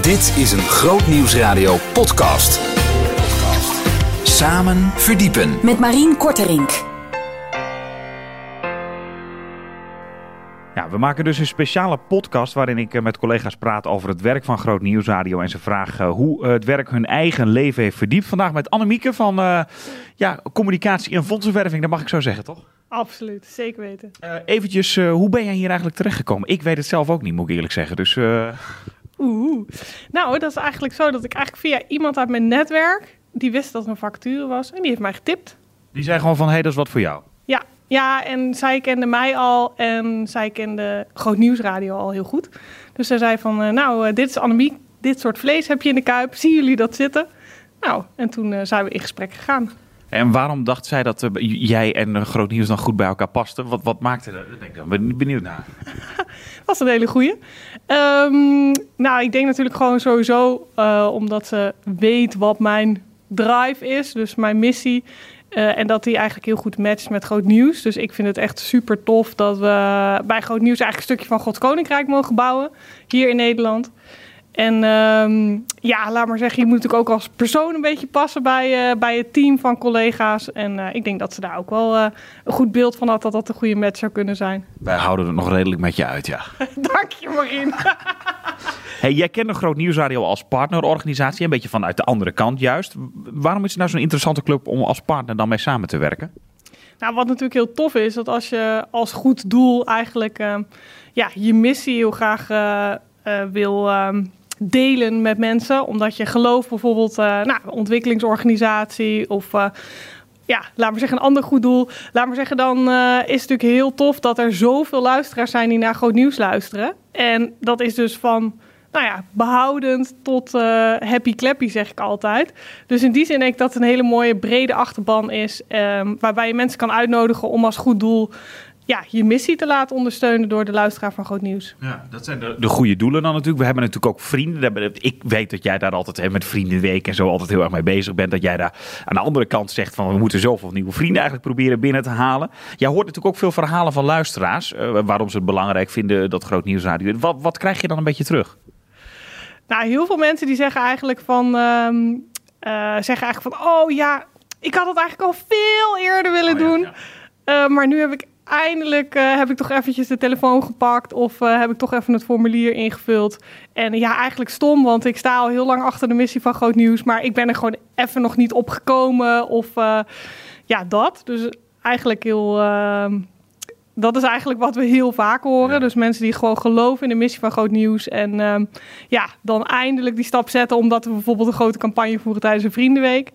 Dit is een Groot Nieuwsradio podcast. Samen verdiepen. Met Marien Korterink. Ja, we maken dus een speciale podcast waarin ik eh, met collega's praat over het werk van Groot Nieuwsradio en ze vragen uh, hoe uh, het werk hun eigen leven heeft verdiept. Vandaag met Annemieke van uh, ja, Communicatie en Fondsenwerving, dat mag ik zo zeggen, toch? Absoluut, zeker weten. eventjes, hoe ben jij hier eigenlijk terechtgekomen? Ik weet het zelf ook niet, moet ik eerlijk zeggen. Dus, Oeh, nou, dat is eigenlijk zo dat ik eigenlijk via iemand uit mijn netwerk, die wist dat er een vacature was en die heeft mij getipt. Die zei gewoon van, hé, hey, dat is wat voor jou. Ja, ja, en zij kende mij al en zij kende Groot Nieuwsradio al heel goed. Dus zij zei van, uh, nou, uh, dit is Annemiek, dit soort vlees heb je in de kuip, zien jullie dat zitten? Nou, en toen uh, zijn we in gesprek gegaan. En waarom dacht zij dat jij en Groot Nieuws dan goed bij elkaar pasten? Wat, wat maakte dat? Ik ben benieuwd naar. dat was een hele goeie. Um, nou, ik denk natuurlijk gewoon sowieso omdat ze weet wat mijn drive is, dus mijn missie. Uh, en dat die eigenlijk heel goed matcht met Groot Nieuws. Dus ik vind het echt super tof dat we bij Groot Nieuws eigenlijk een stukje van Gods Koninkrijk mogen bouwen. Hier in Nederland. En um, ja, laat maar zeggen, je moet natuurlijk ook als persoon een beetje passen bij, uh, bij het team van collega's. En uh, ik denk dat ze daar ook wel uh, een goed beeld van had dat dat een goede match zou kunnen zijn. Wij houden het nog redelijk met je uit, ja. Dank je, Marien. hey, jij kent de Groot Nieuwsradio als partnerorganisatie, een beetje vanuit de andere kant juist. Waarom is het nou zo'n interessante club om als partner dan mee samen te werken? Nou, wat natuurlijk heel tof is, dat als je als goed doel eigenlijk ja, je missie heel graag wil delen met mensen. Omdat je gelooft bijvoorbeeld, uh, nou, ontwikkelingsorganisatie of uh, ja, laat maar zeggen een ander goed doel. Laat maar zeggen, dan uh, is het natuurlijk heel tof dat er zoveel luisteraars zijn die naar Groot Nieuws luisteren. En dat is dus van, nou ja, behoudend tot happy clappy zeg ik altijd. Dus in die zin denk ik dat het een hele mooie brede achterban is. Um, waarbij je mensen kan uitnodigen om als goed doel ja, je missie te laten ondersteunen door de luisteraar van Groot Nieuws. Ja, dat zijn de, de goede doelen dan natuurlijk. We hebben natuurlijk ook vrienden. Ik weet dat jij daar altijd hè, met Vriendenweek en zo altijd heel erg mee bezig bent. Dat jij daar aan de andere kant zegt van we moeten zoveel nieuwe vrienden eigenlijk proberen binnen te halen. Jij hoort natuurlijk ook veel verhalen van luisteraars. Uh, waarom ze het belangrijk vinden dat Groot Nieuws radio. Wat, wat krijg je dan een beetje terug? Nou, heel veel mensen die zeggen eigenlijk van, um, uh, zeggen eigenlijk van oh ja, ik had het eigenlijk al veel eerder willen oh, ja, doen. Ja. Uh, maar nu heb ik eindelijk uh, heb ik toch eventjes de telefoon gepakt of uh, heb ik toch even het formulier ingevuld. En ja, eigenlijk stom, want ik sta al heel lang achter de missie van Groot Nieuws, maar ik ben er gewoon even nog niet opgekomen of uh, ja, dat. Dus eigenlijk heel... ehm, dat is eigenlijk wat we heel vaak horen. Ja. Dus mensen die gewoon geloven in de missie van Groot Nieuws. En um, ja, dan eindelijk die stap zetten omdat we bijvoorbeeld een grote campagne voeren tijdens een Vriendenweek.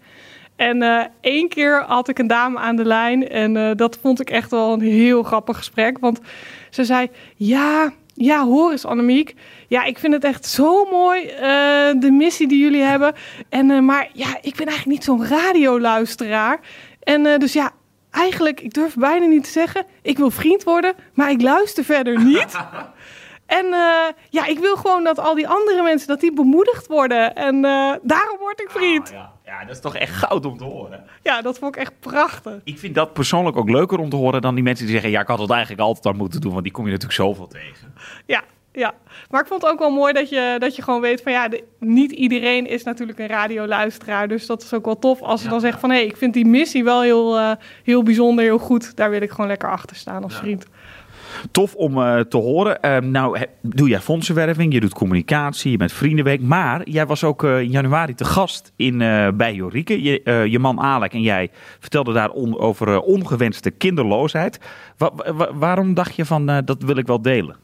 En uh, één keer had ik een dame aan de lijn en uh, dat vond ik echt wel een heel grappig gesprek. Want ze zei, ja, ja, hoor eens Annemiek. Ja, ik vind het echt zo mooi, uh, de missie die jullie hebben. En, maar ja, ik ben eigenlijk niet zo'n radioluisteraar. En dus ja, eigenlijk, ik durf bijna niet te zeggen, ik wil vriend worden, maar ik luister verder niet. En uh, ja, ik wil gewoon dat al die andere mensen, dat die bemoedigd worden. En uh, daarom word ik vriend. Oh, ja. ja, dat is toch echt goud om te horen. Ja, dat vond ik echt prachtig. Ik vind dat persoonlijk ook leuker om te horen dan die mensen die zeggen... ja, ik had het eigenlijk altijd al moeten doen, want die kom je natuurlijk zoveel tegen. Ja, ja. Maar ik vond het ook wel mooi dat je, dat je gewoon weet van... ja, de, niet iedereen is natuurlijk een radioluisteraar. Dus dat is ook wel tof als ze ja. dan zeggen van... hé, hey, ik vind die missie wel heel, uh, heel bijzonder, heel goed. Daar wil ik gewoon lekker achter staan als ja. vriend. Tof om uh, te horen. Uh, nou, doe jij fondsenwerving, je doet communicatie, je bent Vriendenweek. Maar jij was ook uh, in januari te gast in, bij Jorike. Je, je, man Alek en jij vertelden daar over ongewenste kinderloosheid. Wa wa waarom dacht je van, dat wil ik wel delen?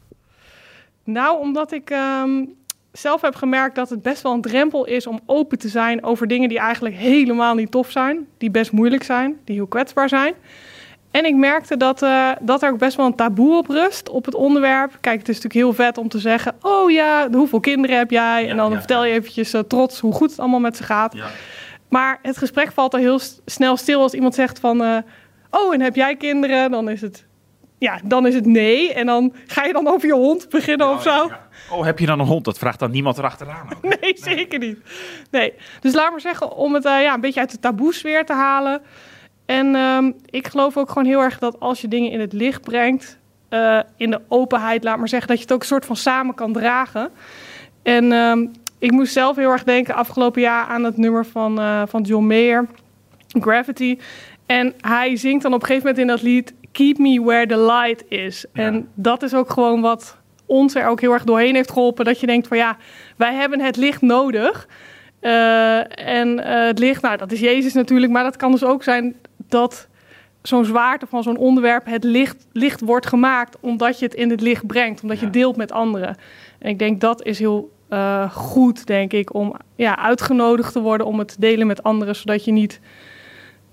Nou, omdat ik um, zelf heb gemerkt dat het best wel een drempel is om open te zijn over dingen die eigenlijk helemaal niet tof zijn. Die best moeilijk zijn, die heel kwetsbaar zijn. En ik merkte dat, uh, dat er ook best wel een taboe op rust op het onderwerp. Kijk, het is natuurlijk heel vet om te zeggen... oh ja, hoeveel kinderen heb jij? Ja, en dan ja, vertel je eventjes uh, trots hoe goed het allemaal met ze gaat. Ja. Maar het gesprek valt er heel snel stil als iemand zegt van... Uh, oh, en heb jij kinderen? Dan is het... Ja, dan is het nee. En dan ga je dan over je hond beginnen of zo. Oh, heb je dan een hond? Dat vraagt dan niemand erachteraan. Ook. Nee, nee, zeker niet. Nee. Dus laat maar zeggen, om het ja, een beetje uit de taboesfeer te halen... En um, ik geloof ook gewoon heel erg dat als je dingen in het licht brengt, uh, in de openheid, laat maar zeggen, dat je het ook een soort van samen kan dragen. En um, ik moest zelf heel erg denken afgelopen jaar aan het nummer van, uh, van John Mayer, Gravity. En hij zingt dan op een gegeven moment in dat lied Keep Me Where the Light Is. En dat is ook gewoon wat ons er ook heel erg doorheen heeft geholpen. Dat je denkt van ja, wij hebben het licht nodig. Uh, en uh, het licht, nou dat is Jezus natuurlijk. Maar dat kan dus ook zijn dat zo'n zwaarte van zo'n onderwerp het licht, licht wordt gemaakt. Omdat je het in het licht brengt. Omdat je deelt met anderen. En ik denk dat is heel uh, goed, denk ik, om ja, uitgenodigd te worden om het te delen met anderen, zodat je niet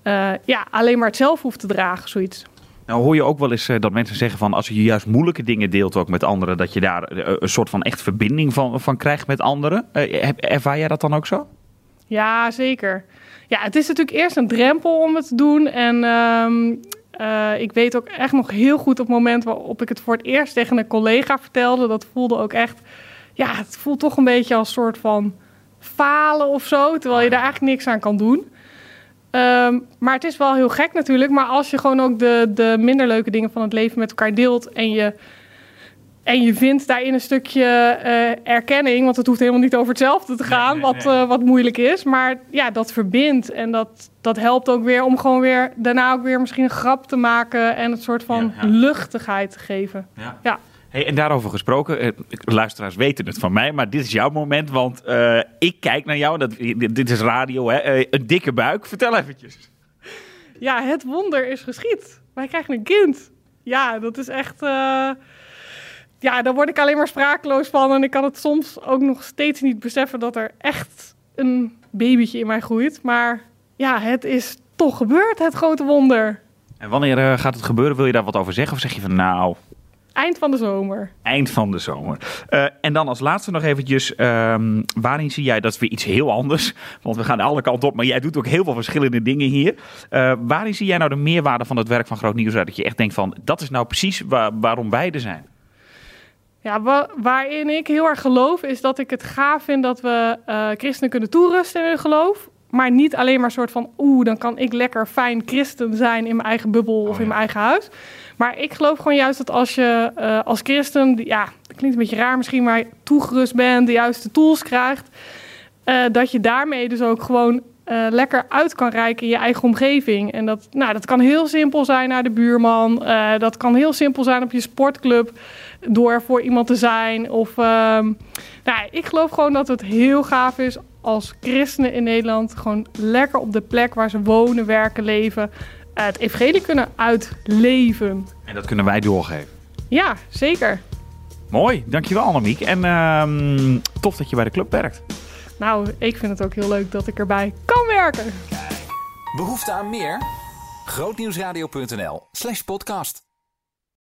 uh, ja, alleen maar het zelf hoeft te dragen, zoiets. Nou hoor je ook wel eens uh, dat mensen zeggen van als je juist moeilijke dingen deelt ook met anderen, dat je daar een soort van echt verbinding van, van krijgt met anderen. ervaar jij dat dan ook zo? Ja, zeker. Ja, het is natuurlijk eerst een drempel om het te doen. En uh, ik weet ook echt nog heel goed op het moment waarop ik het voor het eerst tegen een collega vertelde. Dat voelde ook echt ja, het voelt toch een beetje als een soort van falen of zo. Terwijl je daar eigenlijk niks aan kan doen. Um, maar het is wel heel gek natuurlijk. Maar als je gewoon ook de, de minder leuke dingen van het leven met elkaar deelt. En je, en je vindt daarin een stukje uh, erkenning. Want het hoeft helemaal niet over hetzelfde te gaan. Nee, nee, nee. Wat, uh, wat moeilijk is. Maar ja, dat verbindt. En dat, dat helpt ook weer om gewoon weer daarna ook weer misschien een grap te maken. En het soort van ja, ja. luchtigheid te geven. Ja. ja. Hey, en daarover gesproken, eh, luisteraars weten het van mij, maar dit is jouw moment, want uh, ik kijk naar jou. Dat, dit is radio, hè? Een dikke buik. Vertel eventjes. Ja, het wonder is geschied. Wij krijgen een kind. Ja, dat is echt. Ja, daar word ik alleen maar sprakeloos van. En ik kan het soms ook nog steeds niet beseffen dat er echt een babytje in mij groeit. Maar ja, het is toch gebeurd, het grote wonder. En wanneer gaat het gebeuren? Wil je daar wat over zeggen? Of zeg je van nou, Eind van de zomer. Eind van de zomer. Uh, en dan als laatste nog eventjes, um, waarin zie jij, dat is weer iets heel anders, want we gaan alle kanten op, maar jij doet ook heel veel verschillende dingen hier. Uh, waarin zie jij nou de meerwaarde van het werk van Groot Nieuws uit? Dat je echt denkt van, dat is nou precies waar, waarom wij er zijn. Ja, wa waarin ik heel erg geloof is dat ik het gaaf vind dat we uh, christenen kunnen toerusten in hun geloof. Maar niet alleen maar een soort van, oeh, dan kan ik lekker fijn christen zijn in mijn eigen bubbel of oh, ja. in mijn eigen huis. Maar ik geloof gewoon juist dat als je uh, als christen, ja, dat klinkt een beetje raar misschien, maar toegerust bent, de juiste tools krijgt, uh, dat je daarmee dus ook gewoon uh, lekker uit kan reiken in je eigen omgeving. En dat, nou, dat kan heel simpel zijn naar de buurman, dat kan heel simpel zijn op je sportclub, door er voor iemand te zijn. Of, nou, ik geloof gewoon dat het heel gaaf is als christenen in Nederland gewoon lekker op de plek waar ze wonen, werken, leven het evangelie kunnen uitleven. En dat kunnen wij doorgeven. Ja, zeker. Mooi, dankjewel Annemiek. En uh, tof dat je bij de club werkt. Nou, ik vind het ook heel leuk dat ik erbij kan werken. Behoefte aan meer? Grootnieuwsradio.nl slash podcast.